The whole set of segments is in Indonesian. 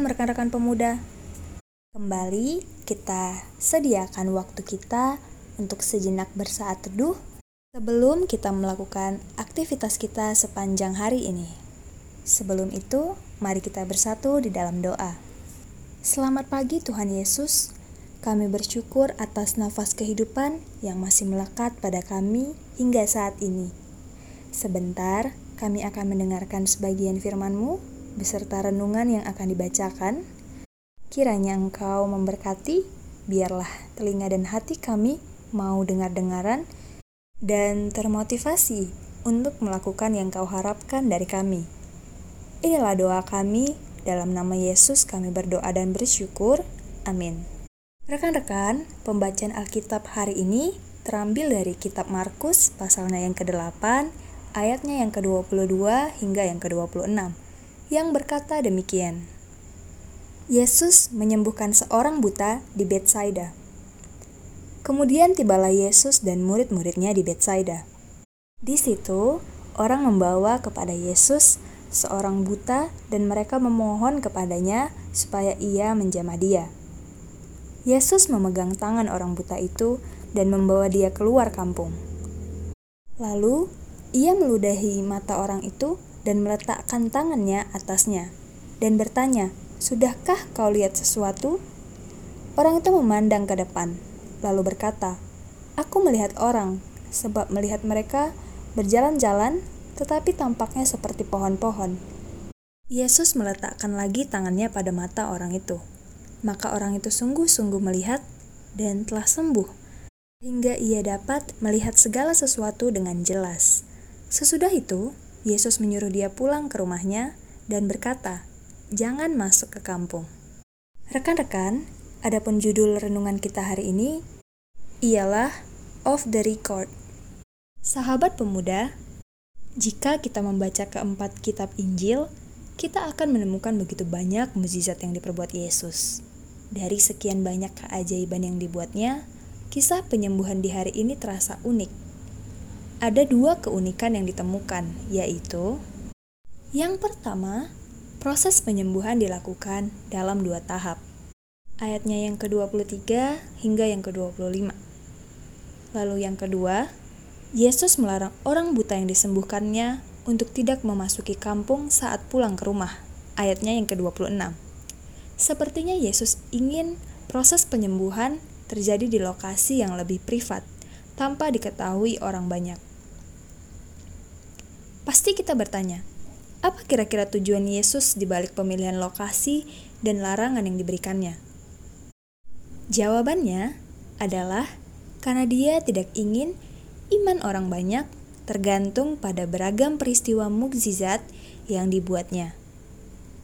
Shalom rekan-rekan pemuda. Kembali kita sediakan waktu kita untuk sejenak bersaat teduh sebelum kita melakukan aktivitas kita sepanjang hari ini. Sebelum itu, mari kita bersatu di dalam doa. Selamat pagi Tuhan Yesus. Kami bersyukur atas nafas kehidupan yang masih melekat pada kami hingga saat ini. Sebentar, kami akan mendengarkan sebagian firman-Mu beserta renungan yang akan dibacakan Kiranya Engkau memberkati, biarlah telinga dan hati kami mau dengar-dengaran dan termotivasi untuk melakukan yang Kau harapkan dari kami. Inilah doa kami, dalam nama Yesus kami berdoa dan bersyukur. Amin. Rekan-rekan, pembacaan Alkitab hari ini terambil dari kitab Markus pasalnya yang ke-8, ayatnya yang ke-22 hingga yang ke-26, yang berkata demikian. Yesus menyembuhkan seorang buta di Bethsaida. Kemudian tibalah Yesus dan murid-muridnya di Bethsaida. Di situ, orang membawa kepada Yesus seorang buta dan mereka memohon kepadanya supaya ia menjamah dia. Yesus memegang tangan orang buta itu dan membawa dia keluar kampung. Lalu, ia meludahi mata orang itu dan meletakkan tangannya atasnya dan bertanya, Sudahkah kau lihat sesuatu? Orang itu memandang ke depan, lalu berkata, Aku melihat orang, sebab melihat mereka berjalan-jalan, tetapi tampaknya seperti pohon-pohon. Yesus meletakkan lagi tangannya pada mata orang itu. Maka orang itu sungguh-sungguh melihat dan telah sembuh, hingga ia dapat melihat segala sesuatu dengan jelas. Sesudah itu, Yesus menyuruh dia pulang ke rumahnya dan berkata, jangan masuk ke kampung. Rekan-rekan, adapun judul renungan kita hari ini ialah Off the Record. Sahabat pemuda, jika kita membaca keempat kitab Injil, kita akan menemukan begitu banyak mukjizat yang diperbuat Yesus. Dari sekian banyak keajaiban yang dibuatnya, kisah penyembuhan di hari ini terasa unik. Ada dua keunikan yang ditemukan, yaitu yang pertama, Proses penyembuhan dilakukan dalam dua tahap. Ayatnya yang ke-23 hingga yang ke-25. Lalu yang kedua, Yesus melarang orang buta yang disembuhkannya untuk tidak memasuki kampung saat pulang ke rumah. Ayatnya yang ke-26. Sepertinya Yesus ingin proses penyembuhan terjadi di lokasi yang lebih privat, tanpa diketahui orang banyak. Pasti kita bertanya, apa kira-kira tujuan Yesus di balik pemilihan lokasi dan larangan yang diberikannya? Jawabannya adalah karena dia tidak ingin iman orang banyak tergantung pada beragam peristiwa mukjizat yang dibuatnya.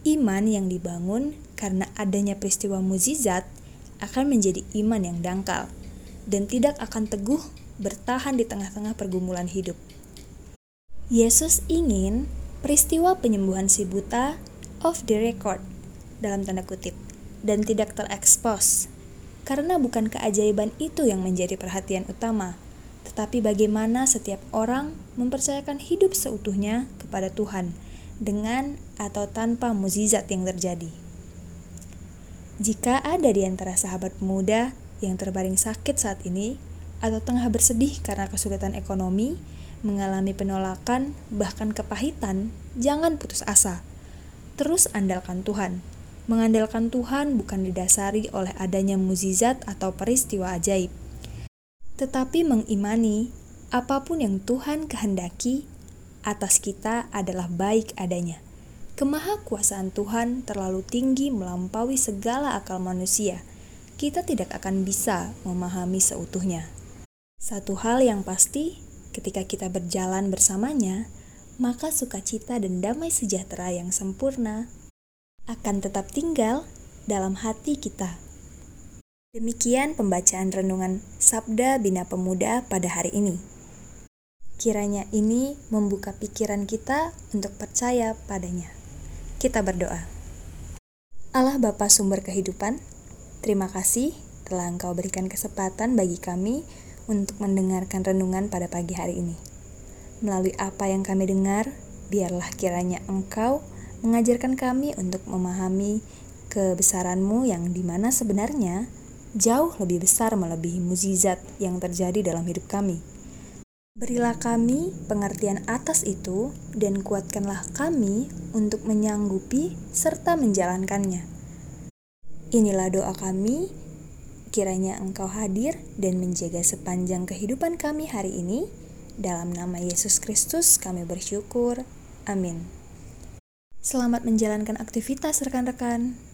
Iman yang dibangun karena adanya peristiwa mukjizat akan menjadi iman yang dangkal dan tidak akan teguh bertahan di tengah-tengah pergumulan hidup. Yesus ingin peristiwa penyembuhan si buta off the record dalam tanda kutip dan tidak terekspos karena bukan keajaiban itu yang menjadi perhatian utama tetapi bagaimana setiap orang mempercayakan hidup seutuhnya kepada Tuhan dengan atau tanpa mukjizat yang terjadi. Jika ada di antara sahabat pemuda yang terbaring sakit saat ini atau tengah bersedih karena kesulitan ekonomi, mengalami penolakan, bahkan kepahitan, jangan putus asa. Terus andalkan Tuhan. Mengandalkan Tuhan bukan didasari oleh adanya mukjizat atau peristiwa ajaib, tetapi mengimani apa pun yang Tuhan kehendaki atas kita adalah baik adanya. Kemahakuasaan Tuhan terlalu tinggi melampaui segala akal manusia. Kita tidak akan bisa memahami seutuhnya. Satu hal yang pasti, Ketika kita berjalan bersamanya, maka sukacita dan damai sejahtera yang sempurna akan tetap tinggal dalam hati kita. Demikian pembacaan renungan Sabda Bina Pemuda pada hari ini. Kiranya ini membuka pikiran kita untuk percaya padanya. Kita berdoa. Allah Bapa sumber kehidupan, terima kasih telah Engkau berikan kesempatan bagi kami untuk mendengarkan renungan pada pagi hari ini. Melalui apa yang kami dengar, biarlah kiranya Engkau mengajarkan kami untuk memahami kebesaranmu yang di mana sebenarnya jauh lebih besar melebihi mukjizat yang terjadi dalam hidup kami. Berilah kami pengertian atas itu dan kuatkanlah kami untuk menyanggupi serta menjalankannya. Inilah doa kami, kiranya Engkau hadir dan menjaga sepanjang kehidupan kami hari ini. Dalam nama Yesus Kristus kami bersyukur. Amin. Selamat menjalankan aktivitas rekan-rekan.